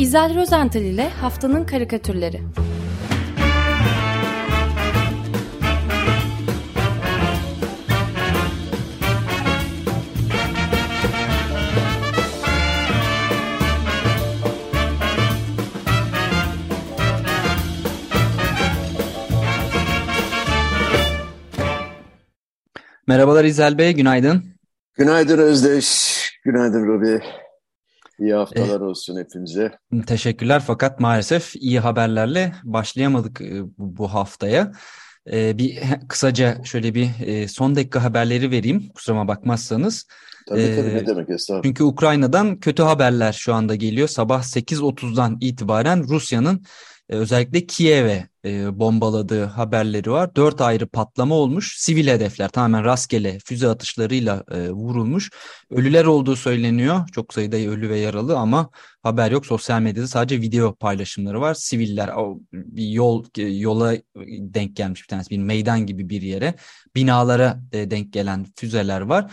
İzel Rozental ile Haftanın Karikatürleri Merhabalar İzel Bey, günaydın. Günaydın Özdeş, günaydın Robi. İyi haftalar olsun hepimize. Teşekkürler fakat maalesef iyi haberlerle başlayamadık e, bu haftaya. E, bir kısaca şöyle bir son dakika haberleri vereyim kusuruma bakmazsanız. Tabii tabii ne demek estağfurullah. Çünkü Ukrayna'dan kötü haberler şu anda geliyor. Sabah 8.30'dan itibaren Rusya'nın özellikle Kiev'e bombaladığı haberleri var. Dört ayrı patlama olmuş. Sivil hedefler tamamen rastgele füze atışlarıyla vurulmuş. Ölüler olduğu söyleniyor. Çok sayıda ölü ve yaralı ama haber yok. Sosyal medyada sadece video paylaşımları var. Siviller bir yol yola denk gelmiş bir tanesi. Bir meydan gibi bir yere. Binalara denk gelen füzeler var.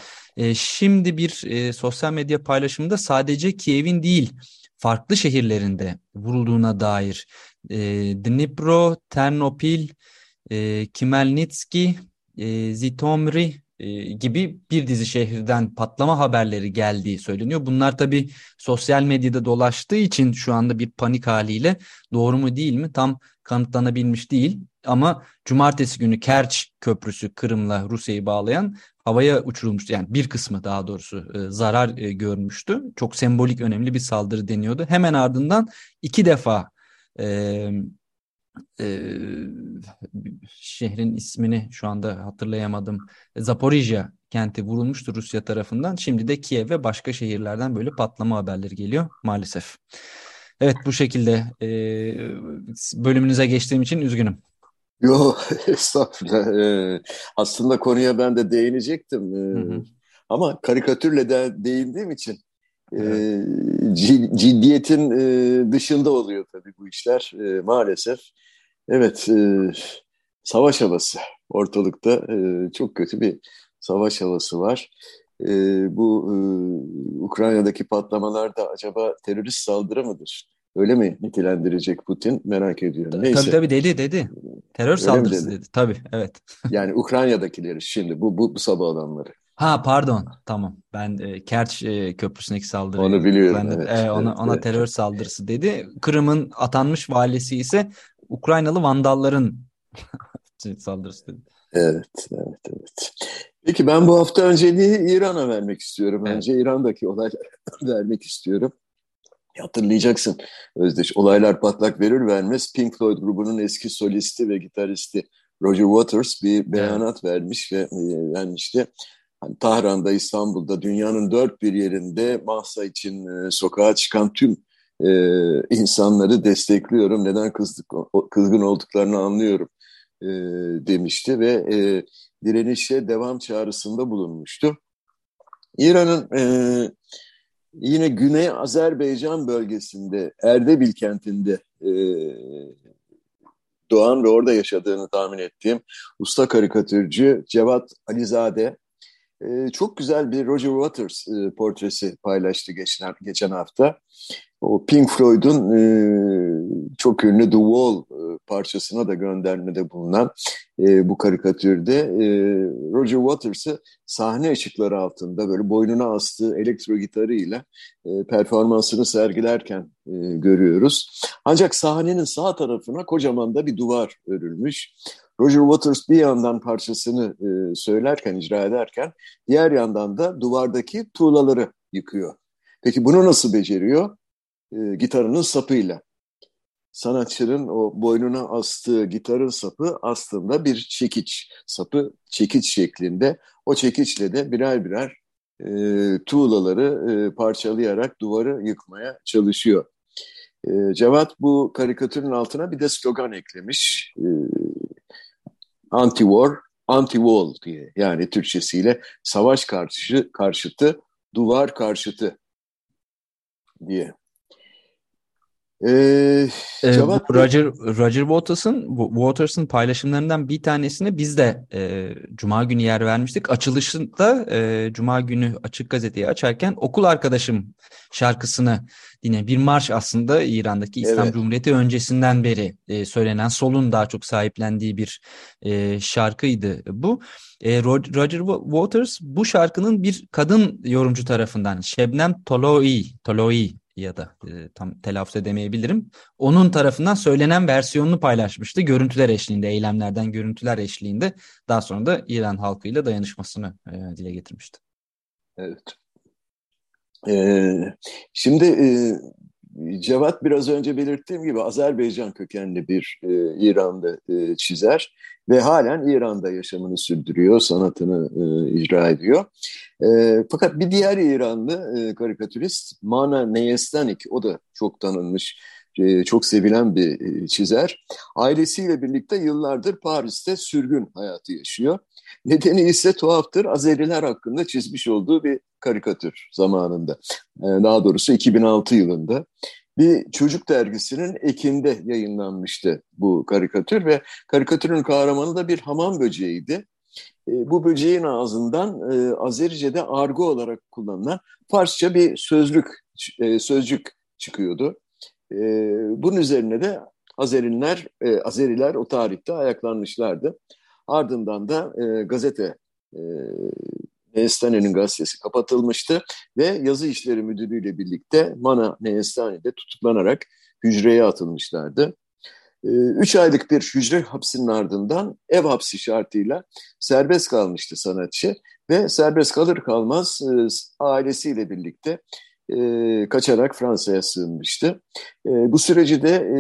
Şimdi bir sosyal medya paylaşımında sadece Kiev'in değil farklı şehirlerinde vurulduğuna dair e, Dnipro, Ternopil, e, Kimelnitski, e, Zitomri e, gibi bir dizi şehirden patlama haberleri geldiği söyleniyor. Bunlar tabii sosyal medyada dolaştığı için şu anda bir panik haliyle doğru mu değil mi tam kanıtlanabilmiş değil. Ama cumartesi günü Kerç Köprüsü Kırım'la Rusya'yı bağlayan havaya uçurulmuştu. Yani bir kısmı daha doğrusu e, zarar e, görmüştü. Çok sembolik önemli bir saldırı deniyordu. Hemen ardından iki defa e, e, şehrin ismini şu anda hatırlayamadım. Zaporijya kenti vurulmuştu Rusya tarafından. Şimdi de Kiev ve başka şehirlerden böyle patlama haberleri geliyor maalesef. Evet bu şekilde e, bölümünüze geçtiğim için üzgünüm. Yok estağfurullah. Ee, aslında konuya ben de değinecektim. Ee, hı hı. Ama karikatürle de değindiğim için e, ciddiyetin e, dışında oluyor tabii bu işler e, maalesef. Evet, e, savaş havası ortalıkta çok kötü bir savaş havası var. Bu Ukrayna'daki patlamalar da acaba terörist saldırı mıdır? Öyle mi nitelendirecek Putin merak ediyorum. Neyse. Tabii tabii dedi dedi. Terör Öyle saldırısı dedi? dedi. Tabii evet. yani Ukrayna'dakileri şimdi bu, bu, bu sabah olanları. Ha pardon tamam ben e, Kerç e, köprüsündeki saldırı. Onu biliyorum. Ben evet, e, ona, evet, ona evet. terör saldırısı dedi. Kırım'ın atanmış valisi ise Ukraynalı vandalların saldırısı dedi. Evet, evet, evet. Peki ben bu hafta önceliği İran'a vermek istiyorum. Evet. Önce İran'daki olayları vermek istiyorum. Hatırlayacaksın Özdeş. Olaylar patlak verir vermez Pink Floyd grubunun eski solisti ve gitaristi Roger Waters bir beyanat evet. vermiş ve yani işte hani Tahran'da, İstanbul'da, dünyanın dört bir yerinde Mahsa için e, sokağa çıkan tüm e, insanları destekliyorum. Neden kızdık, kızgın olduklarını anlıyorum e, demişti ve e, direnişe devam çağrısında bulunmuştu. İran'ın e, yine Güney Azerbaycan bölgesinde Erdebil kentinde e, doğan ve orada yaşadığını tahmin ettiğim usta karikatürcü Cevat Alizade e, çok güzel bir Roger Waters e, portresi paylaştı geçen, geçen hafta. O Pink Floyd'un e, çok ünlü The Wall e, parçasına da göndermede bulunan e, bu karikatürde e, Roger Waters'ı sahne ışıkları altında böyle boynuna astığı elektro gitarıyla e, performansını sergilerken e, görüyoruz. Ancak sahnenin sağ tarafına kocaman da bir duvar örülmüş. Roger Waters bir yandan parçasını e, söylerken, icra ederken diğer yandan da duvardaki tuğlaları yıkıyor. Peki bunu nasıl beceriyor? E, gitarının sapıyla. Sanatçının o boynuna astığı gitarın sapı aslında bir çekiç. Sapı çekiç şeklinde. O çekiçle de birer birer e, tuğlaları e, parçalayarak duvarı yıkmaya çalışıyor. E, Cevat bu karikatürün altına bir de slogan eklemiş. E, anti-war, anti-wall diye yani Türkçesiyle savaş karşı, karşıtı, duvar karşıtı diye. Ee, Cevat Roger Roger Waters'ın Waters'ın paylaşımlarından bir tanesini biz de e, Cuma günü yer vermiştik. Açılışında e, Cuma günü Açık Gazete'yi açarken okul arkadaşım şarkısını yine bir marş aslında İran'daki İslam evet. Cumhuriyeti öncesinden beri e, söylenen solun daha çok sahiplendiği bir e, şarkıydı bu. E, Roger Waters bu şarkının bir kadın yorumcu tarafından Şebnem Toloi, Toloi ya da e, tam telaffuz edemeyebilirim. Onun tarafından söylenen versiyonunu paylaşmıştı. Görüntüler eşliğinde, eylemlerden görüntüler eşliğinde. Daha sonra da İran halkıyla dayanışmasını e, dile getirmişti. Evet. Ee, şimdi e, Cevat biraz önce belirttiğim gibi Azerbaycan kökenli bir e, İran'da e, çizer ve halen İran'da yaşamını sürdürüyor, sanatını e, icra ediyor. E, fakat bir diğer İranlı e, karikatürist Mana Neyestanik, o da çok tanınmış, çok sevilen bir e, çizer. Ailesiyle birlikte yıllardır Paris'te sürgün hayatı yaşıyor. Nedeni ise tuhaftır Azeriler hakkında çizmiş olduğu bir karikatür zamanında. E, daha doğrusu 2006 yılında bir çocuk dergisinin Ekim'de yayınlanmıştı bu karikatür ve karikatürün kahramanı da bir hamam böceğiydi. E, bu böceğin ağzından e, Azerice'de argo olarak kullanılan Farsça bir sözlük e, sözcük çıkıyordu. E, bunun üzerine de Azeriler, e, Azeriler o tarihte ayaklanmışlardı. Ardından da e, gazete e, Neyestane'nin gazetesi kapatılmıştı ve yazı işleri müdürüyle birlikte Mana Neyestane'de tutuklanarak hücreye atılmışlardı. Ee, üç aylık bir hücre hapsinin ardından ev hapsi şartıyla serbest kalmıştı sanatçı ve serbest kalır kalmaz e, ailesiyle birlikte e, kaçarak Fransa'ya sığınmıştı. E, bu süreci de e,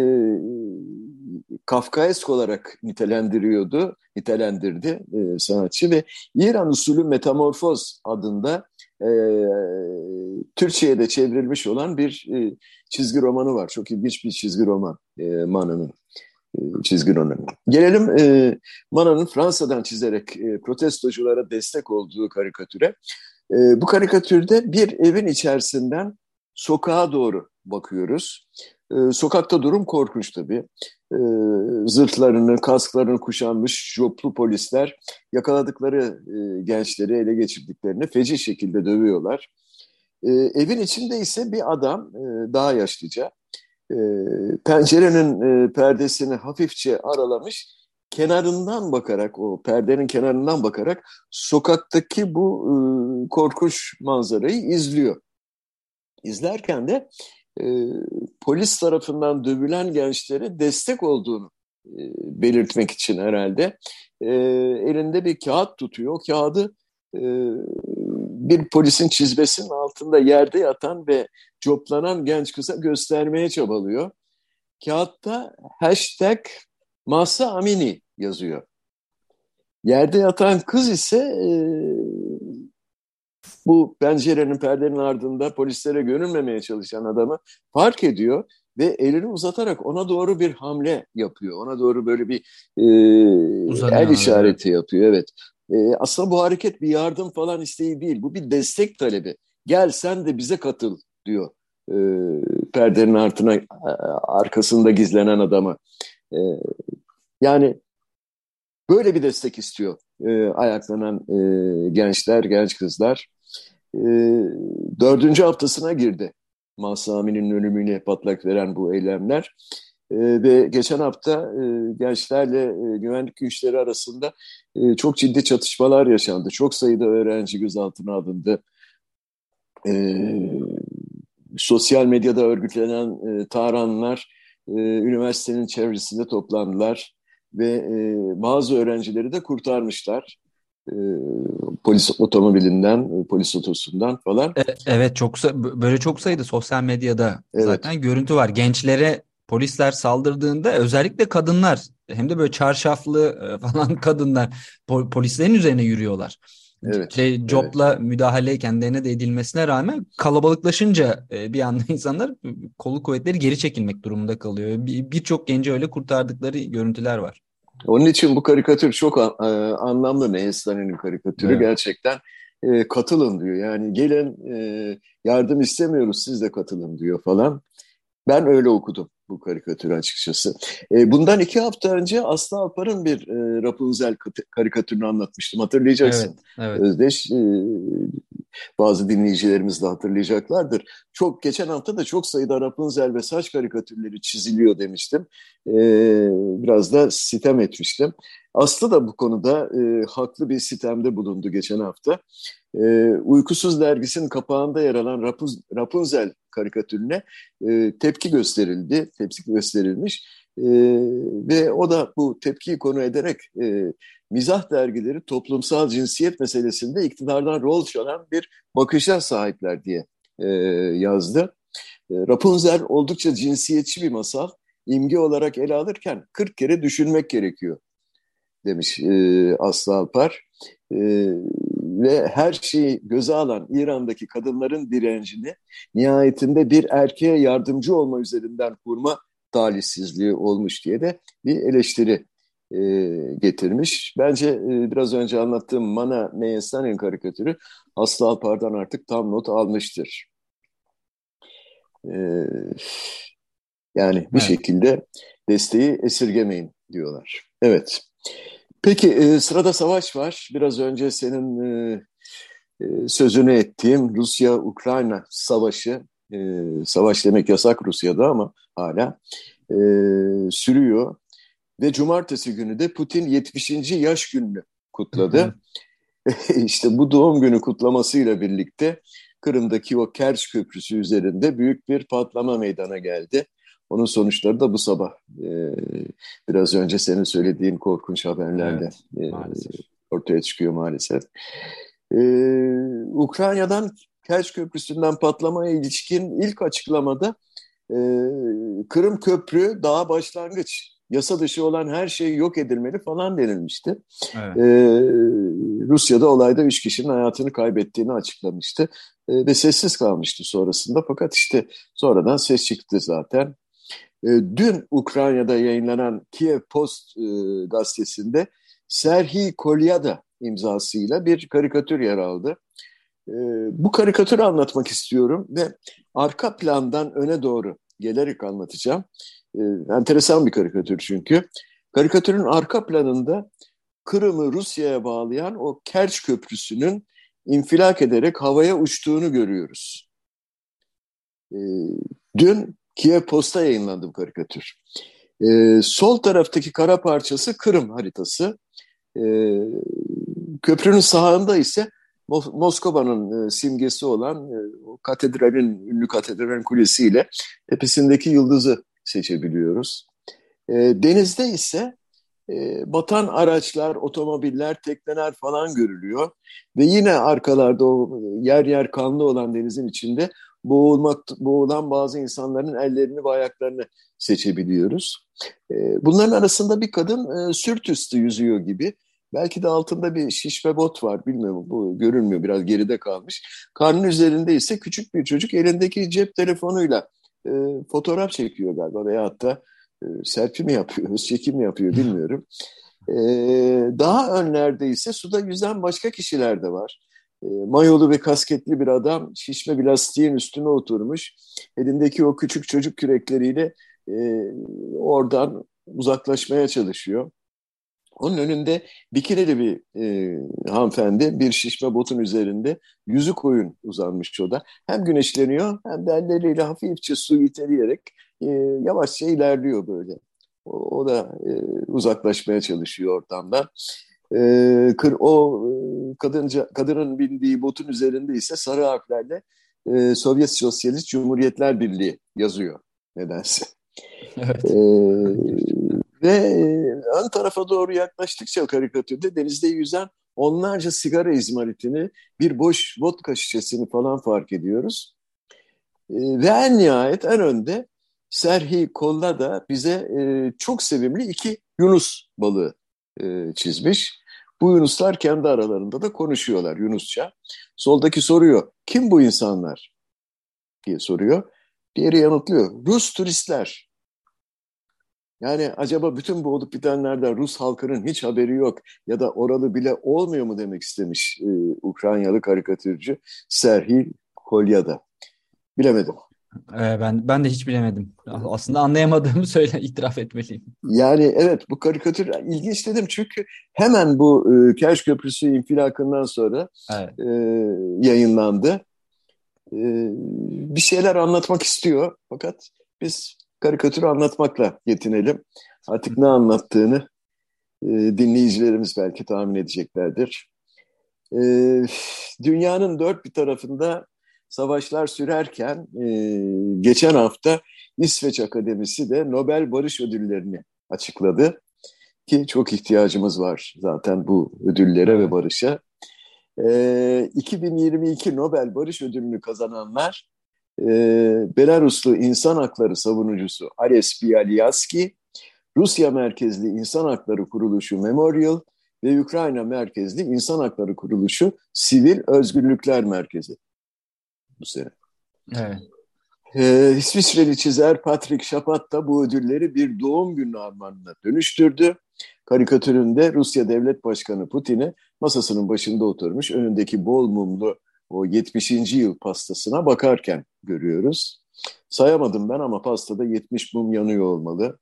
Kafkaesk olarak nitelendiriyordu, nitelendirdi e, sanatçı ve İran usulü Metamorfoz adında e, Türkçe'ye de çevrilmiş olan bir e, çizgi romanı var. Çok ilginç bir çizgi roman e, Mana'nın e, çizgi romanı. Gelelim e, Mana'nın Fransa'dan çizerek e, protestoculara destek olduğu karikatüre. E, bu karikatürde bir evin içerisinden sokağa doğru bakıyoruz. E, sokakta durum korkunç tabii. E, zırhlarını, kasklarını kuşanmış joplu polisler yakaladıkları e, gençleri ele geçirdiklerini feci şekilde dövüyorlar. E, evin içinde ise bir adam e, daha yaşlıca e, pencerenin e, perdesini hafifçe aralamış kenarından bakarak o perdenin kenarından bakarak sokaktaki bu e, korkunç manzarayı izliyor. İzlerken de e, polis tarafından dövülen gençlere destek olduğunu e, belirtmek için herhalde e, elinde bir kağıt tutuyor. O kağıdı e, bir polisin çizmesinin altında yerde yatan ve coplanan genç kıza göstermeye çabalıyor. Kağıtta hashtag Masa Amini yazıyor. Yerde yatan kız ise e, bu pencerenin perdenin ardında polislere görünmemeye çalışan adamı fark ediyor ve elini uzatarak ona doğru bir hamle yapıyor. Ona doğru böyle bir e, el işareti yapıyor. Evet. E, aslında bu hareket bir yardım falan isteği değil. Bu bir destek talebi. Gel sen de bize katıl diyor e, perdenin altına arkasında gizlenen adama. E, yani böyle bir destek istiyor e, ayaklanan e, gençler, genç kızlar e, dördüncü haftasına girdi. Masami'nin ölümüne patlak veren bu eylemler. E, ve geçen hafta e, gençlerle e, güvenlik güçleri arasında e, çok ciddi çatışmalar yaşandı. Çok sayıda öğrenci gözaltına alındı. E, sosyal medyada örgütlenen e, taranlar e, üniversitenin çevresinde toplandılar ve e, bazı öğrencileri de kurtarmışlar. E, polis otomobilinden, e, polis otosundan falan. E, evet çok böyle çok sayıda sosyal medyada evet. zaten görüntü var. Gençlere polisler saldırdığında özellikle kadınlar hem de böyle çarşaflı falan kadınlar polislerin üzerine yürüyorlar. Evet, şey, Job'la evet. müdahale kendilerine de edilmesine rağmen kalabalıklaşınca bir anda insanlar kolu kuvvetleri geri çekilmek durumunda kalıyor. Birçok genci öyle kurtardıkları görüntüler var. Onun için bu karikatür çok e, anlamlı Nehestane'nin karikatürü. Evet. Gerçekten e, katılın diyor. Yani gelin e, yardım istemiyoruz siz de katılın diyor falan. Ben öyle okudum bu karikatürü açıkçası. E, bundan iki hafta önce Aslı Alpar'ın bir e, Rapunzel karikatürünü anlatmıştım. Hatırlayacaksın. Evet, evet. Özdeş, e, bazı dinleyicilerimiz de hatırlayacaklardır. Çok Geçen hafta da çok sayıda Rapunzel ve saç karikatürleri çiziliyor demiştim. E, biraz da sitem etmiştim. Aslı da bu konuda e, haklı bir sitemde bulundu geçen hafta. E, Uykusuz dergisinin kapağında yer alan Rapuz, Rapunzel karikatürüne e, tepki gösterildi, tepki gösterilmiş. E, ve o da bu tepkiyi konu ederek e, mizah dergileri toplumsal cinsiyet meselesinde iktidardan rol çalan bir bakışa sahipler diye e, yazdı. E, Rapunzel oldukça cinsiyetçi bir masal. İmge olarak ele alırken 40 kere düşünmek gerekiyor demiş e, Aslı Alpar. E, ve her şeyi göze alan İran'daki kadınların direncini nihayetinde bir erkeğe yardımcı olma üzerinden kurma talihsizliği olmuş diye de bir eleştiri e, getirmiş. Bence e, biraz önce anlattığım Mana Meyestan'ın karikatürü Aslı Alpar'dan artık tam not almıştır. E, yani bir evet. şekilde desteği esirgemeyin diyorlar. Evet. Peki e, sırada savaş var. Biraz önce senin e, e, sözünü ettiğim Rusya-Ukrayna savaşı, e, savaş demek yasak Rusya'da ama hala e, sürüyor. Ve cumartesi günü de Putin 70. yaş gününü kutladı. İşte bu doğum günü kutlamasıyla birlikte Kırım'daki o Kerç Köprüsü üzerinde büyük bir patlama meydana geldi. Onun sonuçları da bu sabah e, biraz önce senin söylediğin korkunç haberlerle evet, e, ortaya çıkıyor maalesef. E, Ukrayna'dan Kerç Köprüsü'nden patlamaya ilişkin ilk açıklamada e, Kırım Köprü daha başlangıç yasa dışı olan her şey yok edilmeli falan denilmişti. Evet. Ee, Rusya'da olayda üç kişinin hayatını kaybettiğini açıklamıştı ee, ve sessiz kalmıştı sonrasında. Fakat işte sonradan ses çıktı zaten. Ee, dün Ukrayna'da yayınlanan Kiev Post e, gazetesinde Serhi Kolyada imzasıyla bir karikatür yer aldı. Ee, bu karikatürü anlatmak istiyorum ve arka plandan öne doğru gelerek anlatacağım. E, enteresan bir karikatür çünkü. Karikatürün arka planında Kırım'ı Rusya'ya bağlayan o Kerç Köprüsü'nün infilak ederek havaya uçtuğunu görüyoruz. E, dün Kiev Post'a yayınlandı bu karikatür. E, sol taraftaki kara parçası Kırım haritası. E, köprünün sağında ise Moskova'nın e, simgesi olan e, o katedralin, ünlü katedralin kulesiyle tepesindeki yıldızı seçebiliyoruz. E, denizde ise e, batan araçlar, otomobiller, tekneler falan görülüyor. Ve yine arkalarda o yer yer kanlı olan denizin içinde boğulmak, boğulan bazı insanların ellerini ve ayaklarını seçebiliyoruz. E, bunların arasında bir kadın e, sürt üstü yüzüyor gibi. Belki de altında bir şişme bot var bilmiyorum bu görünmüyor biraz geride kalmış. Karnın üzerinde ise küçük bir çocuk elindeki cep telefonuyla e, fotoğraf çekiyor galiba veya hatta e, selfie mi yapıyor, çekim mi yapıyor bilmiyorum. E, daha önlerde ise suda yüzen başka kişiler de var. E, mayolu ve kasketli bir adam şişme bir lastiğin üstüne oturmuş. Elindeki o küçük çocuk kürekleriyle e, oradan uzaklaşmaya çalışıyor. Onun önünde bikinili bir e, hanımefendi bir şişme botun üzerinde yüzü koyun uzanmış o da. Hem güneşleniyor hem de elleriyle hafifçe su iteleyerek e, yavaşça ilerliyor böyle. O, o da e, uzaklaşmaya çalışıyor ortamdan. E, kır, o e, kadınca, kadının bindiği botun üzerinde ise sarı harflerle e, Sovyet Sosyalist Cumhuriyetler Birliği yazıyor nedense. Evet. E, ve ön tarafa doğru yaklaştıkça karikatürde denizde yüzen onlarca sigara izmaritini, bir boş vodka şişesini falan fark ediyoruz. E, ve en nihayet en önde Serhi Kolla da bize e, çok sevimli iki Yunus balığı çizmiş. Bu Yunuslar kendi aralarında da konuşuyorlar Yunusça. Soldaki soruyor, kim bu insanlar diye soruyor. Diğeri yanıtlıyor, Rus turistler. Yani acaba bütün bu olup bitenlerden Rus halkının hiç haberi yok ya da oralı bile olmuyor mu demek istemiş e, Ukraynalı karikatürcü Serhil Kolyada. Bilemedim. Ee, ben ben de hiç bilemedim. Aslında anlayamadığımı söyle itiraf etmeliyim. Yani evet bu karikatür ilginç dedim çünkü hemen bu e, Kerş Köprüsü infilakından sonra evet. e, yayınlandı. E, bir şeyler anlatmak istiyor fakat biz karikatürü anlatmakla yetinelim. Artık ne anlattığını e, dinleyicilerimiz belki tahmin edeceklerdir. E, dünyanın dört bir tarafında savaşlar sürerken e, geçen hafta İsveç Akademisi de Nobel Barış Ödülleri'ni açıkladı. Ki çok ihtiyacımız var zaten bu ödüllere ve barışa. E, 2022 Nobel Barış Ödülünü kazananlar e, Belaruslu insan hakları savunucusu Ales Bialyaski, Rusya merkezli İnsan Hakları Kuruluşu Memorial ve Ukrayna merkezli İnsan Hakları Kuruluşu Sivil Özgürlükler Merkezi bu sene. Evet. Ee, İsviçreli çizer Patrick Chapat da bu ödülleri bir doğum günü armağanına dönüştürdü. Karikatüründe Rusya Devlet Başkanı Putin'i masasının başında oturmuş önündeki bol mumlu o 70. yıl pastasına bakarken görüyoruz. Sayamadım ben ama pastada 70 mum yanıyor olmalı.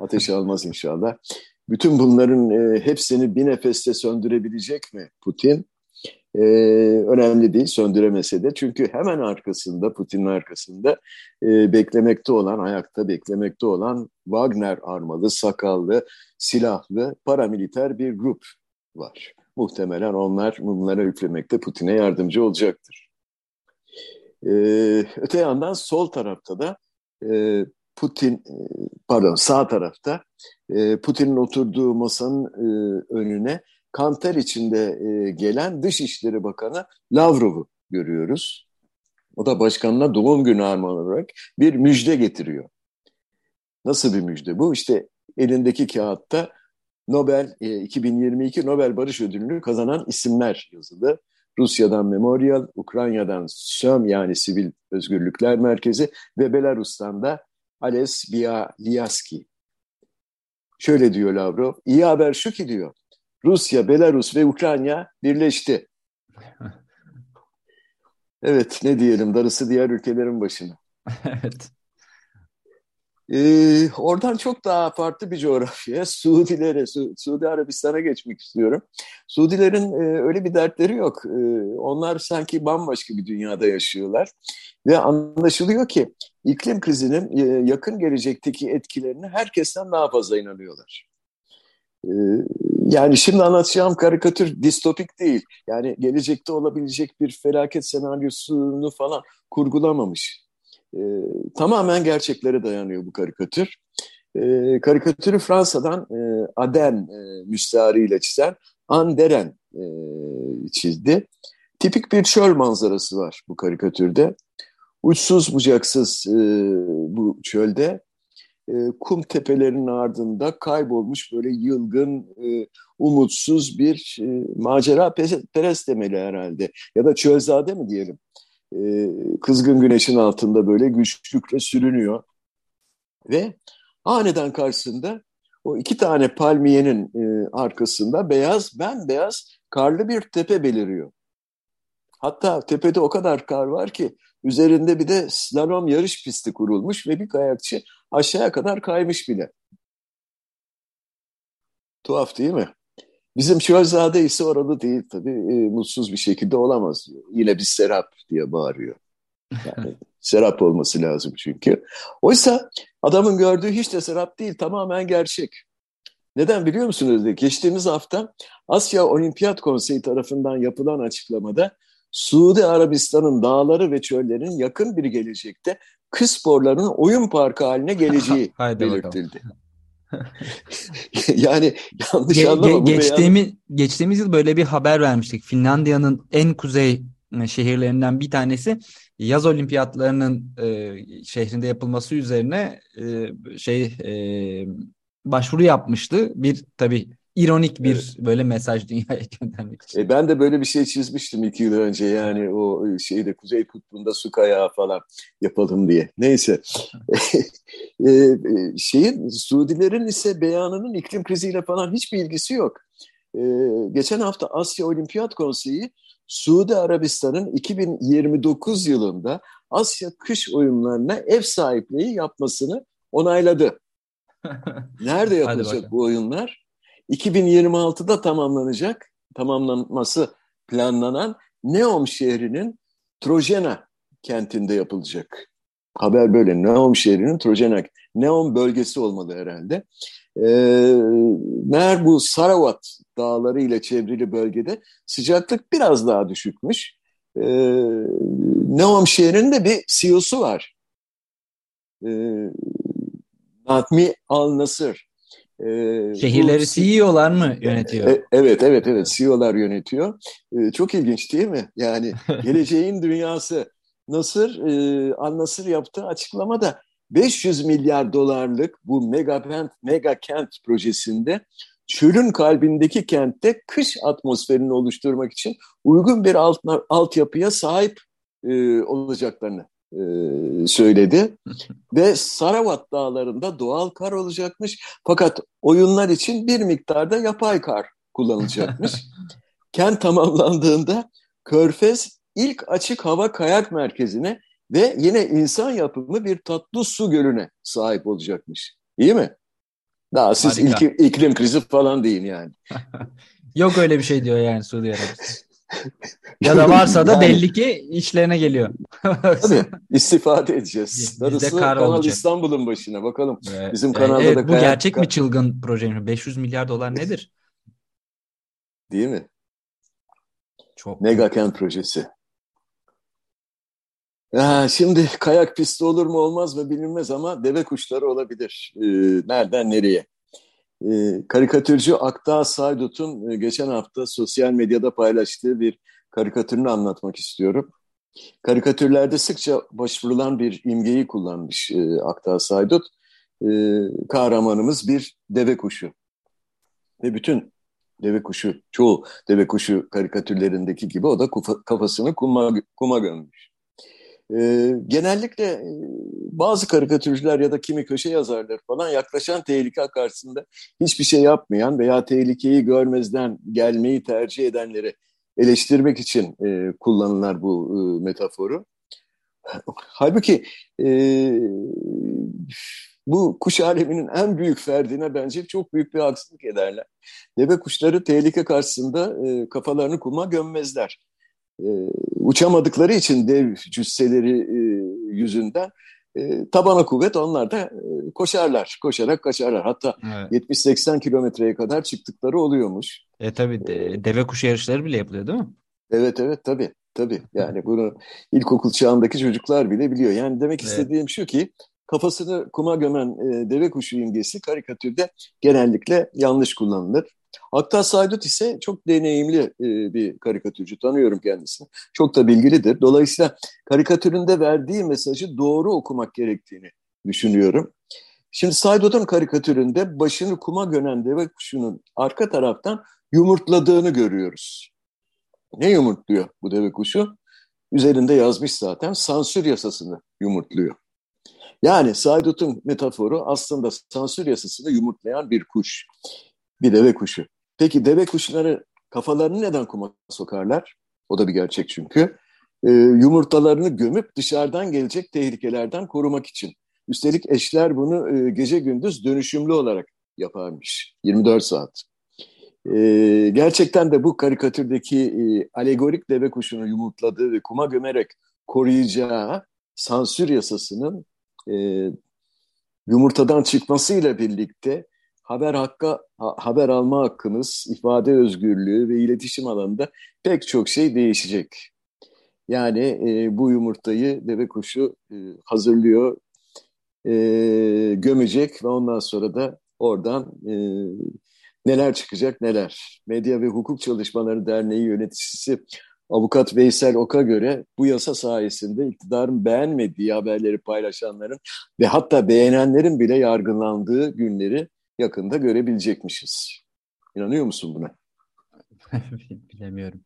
Ateş almaz inşallah. Bütün bunların e, hepsini bir nefeste söndürebilecek mi Putin? E, önemli değil söndüremese de. Çünkü hemen arkasında, Putin'in arkasında e, beklemekte olan, ayakta beklemekte olan Wagner armalı, sakallı, silahlı, paramiliter bir grup var. Muhtemelen onlar mumlara üflemekte Putin'e yardımcı olacaktır. E, öte yandan sol tarafta da e, Putin, e, pardon sağ tarafta e, Putin'in oturduğu masanın e, önüne kanter içinde e, gelen Dışişleri Bakanı Lavrov'u görüyoruz. O da başkanına doğum günü armağan olarak bir müjde getiriyor. Nasıl bir müjde bu? İşte elindeki kağıtta Nobel e, 2022 Nobel Barış Ödülünü kazanan isimler yazılı. Rusya'dan Memorial, Ukrayna'dan SÖM yani Sivil Özgürlükler Merkezi ve Belarus'tan da Ales Bialyaski. Şöyle diyor Lavrov, iyi haber şu ki diyor, Rusya, Belarus ve Ukrayna birleşti. Evet ne diyelim darısı diğer ülkelerin başına. evet. Ee, oradan çok daha farklı bir coğrafyaya, Suudilere, Su Suudi Arabistan'a geçmek istiyorum. Suudilerin e, öyle bir dertleri yok. E, onlar sanki bambaşka bir dünyada yaşıyorlar. Ve anlaşılıyor ki iklim krizinin e, yakın gelecekteki etkilerini herkesten daha fazla inanıyorlar. E, yani şimdi anlatacağım karikatür distopik değil. Yani gelecekte olabilecek bir felaket senaryosunu falan kurgulamamış. E, tamamen gerçeklere dayanıyor bu karikatür. E, karikatürü Fransa'dan e, Aden e, müstariyle çizen Anderen e, çizdi. Tipik bir çöl manzarası var bu karikatürde. Uçsuz bucaksız e, bu çölde e, kum tepelerinin ardında kaybolmuş böyle yılgın, e, umutsuz bir e, macera perest demeli herhalde. Ya da çölzade mi diyelim. Kızgın güneşin altında böyle güçlükle sürünüyor. Ve aniden karşısında o iki tane palmiyenin arkasında beyaz, bembeyaz karlı bir tepe beliriyor. Hatta tepede o kadar kar var ki üzerinde bir de slalom yarış pisti kurulmuş ve bir kayakçı aşağıya kadar kaymış bile. Tuhaf değil mi? Bizim Şehzade ise orada değil tabii e, mutsuz bir şekilde olamaz diyor. Yine bir serap diye bağırıyor. Yani serap olması lazım çünkü. Oysa adamın gördüğü hiç de serap değil tamamen gerçek. Neden biliyor musunuz? Geçtiğimiz hafta Asya Olimpiyat Konseyi tarafından yapılan açıklamada Suudi Arabistan'ın dağları ve çöllerin yakın bir gelecekte kız sporlarının oyun parkı haline geleceği belirtildi. yani yanlış ge, anlama. Ge, geçtiğimiz, yani... geçtiğimiz yıl böyle bir haber vermiştik. Finlandiya'nın en kuzey e, şehirlerinden bir tanesi yaz olimpiyatlarının e, şehrinde yapılması üzerine e, şey e, başvuru yapmıştı. Bir tabii ironik bir evet. böyle mesaj dünyaya göndermek için. E ben de böyle bir şey çizmiştim iki yıl önce yani o şeyde Kuzey Kutbu'nda su kayağı falan yapalım diye. Neyse. e, e, şeyin Suudilerin ise beyanının iklim kriziyle falan hiçbir ilgisi yok. E, geçen hafta Asya Olimpiyat Konseyi Suudi Arabistan'ın 2029 yılında Asya kış oyunlarına ev sahipliği yapmasını onayladı. Nerede yapılacak bu oyunlar? 2026'da tamamlanacak, tamamlanması planlanan Neom şehrinin Trojena kentinde yapılacak. Haber böyle. Neom şehrinin Trojena, Neom bölgesi olmalı herhalde. Ee, meğer bu Saravat dağları ile çevrili bölgede sıcaklık biraz daha düşükmüş. Ee, Neom şehrinde bir CEO'su var. Ee, Natmi Al-Nasır. Ee, Şehirleri bu, CEO'lar mı yönetiyor? E, evet, evet, evet. CEO'lar yönetiyor. Ee, çok ilginç değil mi? Yani geleceğin dünyası. Nasır, e, Al-Nasır yaptığı açıklamada 500 milyar dolarlık bu mega, mega kent projesinde çölün kalbindeki kentte kış atmosferini oluşturmak için uygun bir alt, altyapıya sahip e, olacaklarını e, söyledi. Ve Saravat dağlarında doğal kar olacakmış. Fakat oyunlar için bir miktarda yapay kar kullanılacakmış. Kent tamamlandığında Körfez ilk açık hava kayak merkezine ve yine insan yapımı bir tatlı su gölüne sahip olacakmış. İyi mi? Daha siz ilk, iklim krizi falan deyin yani. Yok öyle bir şey diyor yani Suudi Arabistan. ya da varsa da yani, belli ki işlerine geliyor. Tabii istifade edeceğiz. Darısı Kanal olacak. İstanbul'un başına bakalım. Evet. Bizim kanalda evet, da Bu gerçek mi çılgın proje? 500 milyar dolar nedir? Değil mi? Çok. Mega kent projesi. Ya şimdi kayak pisti olur mu olmaz mı bilinmez ama deve kuşları olabilir. Ee, nereden nereye? Ee, karikatürcü Akta Saydut'un e, geçen hafta sosyal medyada paylaştığı bir karikatürünü anlatmak istiyorum. Karikatürlerde sıkça başvurulan bir imgeyi kullanmış e, Akta Saydut. E, kahramanımız bir deve kuşu. Ve bütün deve kuşu, çoğu deve kuşu karikatürlerindeki gibi o da kafasını kuma, kuma gömmüş. E, genellikle bazı karikatürcüler ya da kimi köşe yazarlar falan yaklaşan tehlike karşısında hiçbir şey yapmayan veya tehlikeyi görmezden gelmeyi tercih edenleri eleştirmek için e, kullanırlar bu e, metaforu. Halbuki e, bu kuş aleminin en büyük ferdine bence çok büyük bir haksızlık ederler. Deve kuşları tehlike karşısında e, kafalarını kuma gömmezler uçamadıkları için dev cüsseleri e, yüzünden e, tabana kuvvet onlar da e, koşarlar, koşarak kaçarlar. Hatta evet. 70-80 kilometreye kadar çıktıkları oluyormuş. E tabi de, deve kuşu yarışları bile yapılıyor değil mi? Evet evet tabi tabi yani bunu ilkokul çağındaki çocuklar bile biliyor. Yani demek evet. istediğim şu ki kafasını kuma gömen e, deve kuşu imgesi karikatürde genellikle yanlış kullanılır. Akta Saydut ise çok deneyimli e, bir karikatürcü. Tanıyorum kendisini. Çok da bilgilidir. Dolayısıyla karikatüründe verdiği mesajı doğru okumak gerektiğini düşünüyorum. Şimdi Saydut'un karikatüründe başını kuma gönen deve kuşunun arka taraftan yumurtladığını görüyoruz. Ne yumurtluyor bu deve kuşu? Üzerinde yazmış zaten sansür yasasını yumurtluyor. Yani Saydut'un metaforu aslında sansür yasasını yumurtlayan bir kuş bir deve kuşu. Peki deve kuşları kafalarını neden kuma sokarlar? O da bir gerçek çünkü. E, yumurtalarını gömüp dışarıdan gelecek tehlikelerden korumak için. Üstelik eşler bunu e, gece gündüz dönüşümlü olarak yaparmış. 24 saat. E, gerçekten de bu karikatürdeki e, alegorik deve kuşunu yumurtladığı ve kuma gömerek koruyacağı sansür yasasının e, yumurtadan çıkmasıyla birlikte haber hakkı, haber alma hakkımız, ifade özgürlüğü ve iletişim alanında pek çok şey değişecek. Yani e, bu yumurtayı deve kuşu e, hazırlıyor, e, gömecek ve ondan sonra da oradan e, neler çıkacak neler. Medya ve Hukuk Çalışmaları Derneği yöneticisi Avukat Veysel Ok'a göre bu yasa sayesinde iktidarın beğenmediği haberleri paylaşanların ve hatta beğenenlerin bile yargılandığı günleri yakında görebilecekmişiz. İnanıyor musun buna? Bilemiyorum.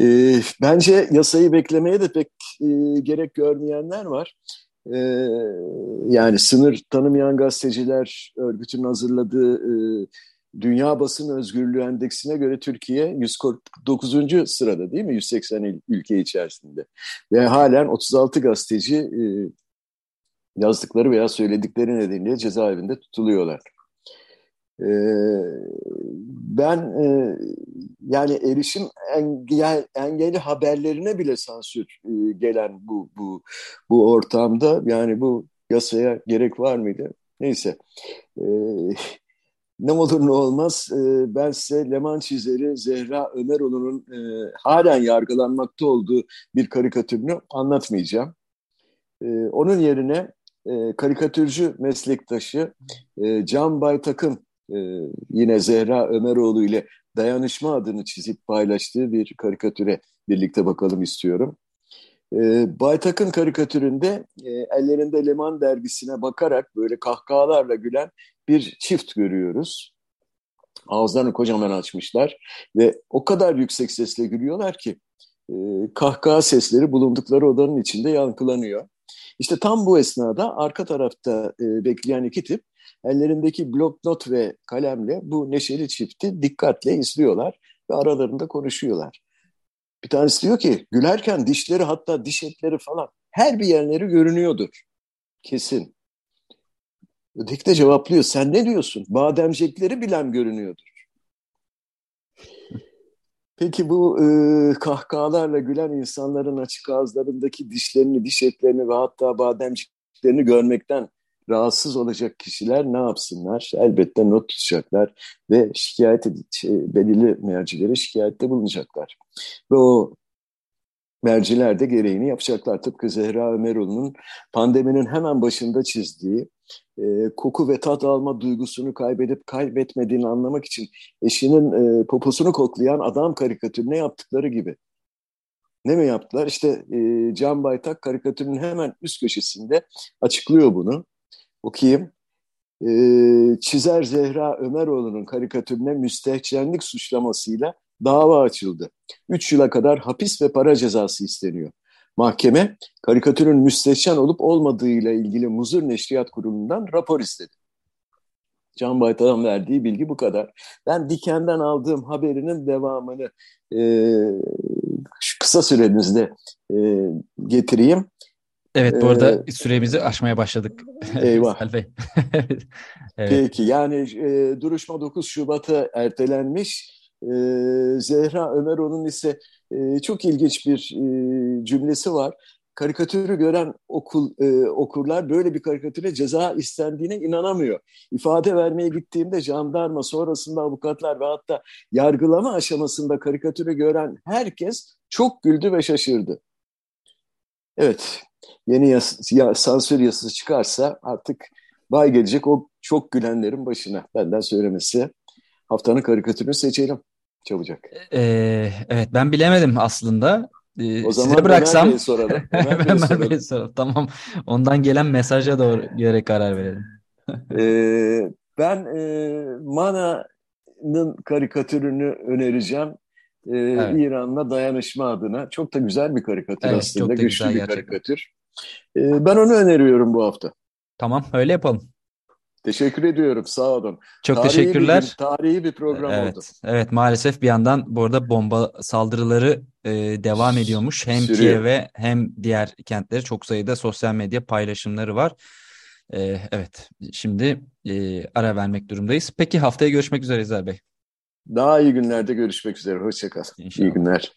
E, bence yasayı beklemeye de pek e, gerek görmeyenler var. E, yani sınır tanımayan gazeteciler örgütün hazırladığı e, Dünya Basın Özgürlüğü Endeksine göre Türkiye 149. sırada değil mi? 180 ülke içerisinde. Ve halen 36 gazeteci e, yazdıkları veya söyledikleri nedeniyle cezaevinde tutuluyorlar. E, ben e, yani erişim engel, engeli haberlerine bile sansür e, gelen bu bu bu ortamda yani bu yasaya gerek var mıydı? Neyse. E, ne olur ne olmaz e, ben size Leman çizeri Zehra Ömeroğlu'nun e, halen yargılanmakta olduğu bir karikatürünü anlatmayacağım. E, onun yerine e, karikatürcü meslektaşı e, Can Baytak'ın e, yine Zehra Ömeroğlu ile dayanışma adını çizip paylaştığı bir karikatüre birlikte bakalım istiyorum. E, Baytak'ın karikatüründe e, ellerinde Leman dergisine bakarak böyle kahkahalarla gülen bir çift görüyoruz. Ağızlarını kocaman açmışlar ve o kadar yüksek sesle gülüyorlar ki e, kahkaha sesleri bulundukları odanın içinde yankılanıyor. İşte tam bu esnada arka tarafta e, bekleyen iki tip ellerindeki bloknot ve kalemle bu neşeli çifti dikkatle izliyorlar ve aralarında konuşuyorlar. Bir tanesi diyor ki gülerken dişleri hatta diş etleri falan her bir yerleri görünüyordur. Kesin. Öteki de cevaplıyor. Sen ne diyorsun? Bademcekleri bilen görünüyordur. Peki bu e, kahkahalarla gülen insanların açık ağızlarındaki dişlerini, diş etlerini ve hatta bademciklerini görmekten rahatsız olacak kişiler ne yapsınlar? Elbette not tutacaklar ve şikayet şey, belirli mercilere şikayette bulunacaklar. Ve o merciler de gereğini yapacaklar. Tıpkı Zehra Ömeroğlu'nun pandeminin hemen başında çizdiği e, koku ve tat alma duygusunu kaybedip kaybetmediğini anlamak için eşinin e, poposunu koklayan adam karikatürüne yaptıkları gibi. Ne mi yaptılar? İşte e, Can Baytak karikatürün hemen üst köşesinde açıklıyor bunu. Okuyayım. E, Çizer Zehra Ömeroğlu'nun karikatürüne müstehcenlik suçlamasıyla dava açıldı. Üç yıla kadar hapis ve para cezası isteniyor. Mahkeme karikatürün müstehcen olup olmadığıyla ilgili Muzur Neşriyat Kurulu'ndan rapor istedi. Can Baytal'ın verdiği bilgi bu kadar. Ben Diken'den aldığım haberinin devamını e, kısa sürenizde e, getireyim. Evet bu arada ee, süremizi aşmaya başladık. Eyvah. evet. Peki yani e, duruşma 9 Şubat'a ertelenmiş. E, Zehra Ömeroğlu'nun ise e, çok ilginç bir e, cümlesi var. Karikatürü gören okul e, okurlar böyle bir karikatüre ceza istendiğine inanamıyor. İfade vermeye gittiğimde jandarma, sonrasında avukatlar ve hatta yargılama aşamasında karikatürü gören herkes çok güldü ve şaşırdı. Evet, yeni yas ya, sansür yasası çıkarsa artık bay gelecek o çok gülenlerin başına. Benden söylemesi. Haftanın karikatürünü seçelim çabucak. Ee, evet ben bilemedim aslında. Ee, o zaman size bıraksam Ömer soralım. Ömer, Ömer soralım. Bey soralım. Tamam. Ondan gelen mesaja doğru göre karar verelim. ee, ben e, Mana'nın karikatürünü önereceğim. Ee, evet. İran'la dayanışma adına. Çok da güzel bir karikatür evet, aslında. Güçlü güzel, bir gerçekten. karikatür. Ee, ben onu öneriyorum bu hafta. Tamam öyle yapalım. Teşekkür ediyorum. Sağ olun. Çok tarihi teşekkürler. Bir, tarihi bir program evet, oldu. Evet maalesef bir yandan bu arada bomba saldırıları e, devam ediyormuş. Hem Sürüyor. Kiev'e hem diğer kentlere çok sayıda sosyal medya paylaşımları var. E, evet şimdi e, ara vermek durumdayız. Peki haftaya görüşmek üzere İzel Bey. Daha iyi günlerde görüşmek üzere. Hoşçakal. İyi günler.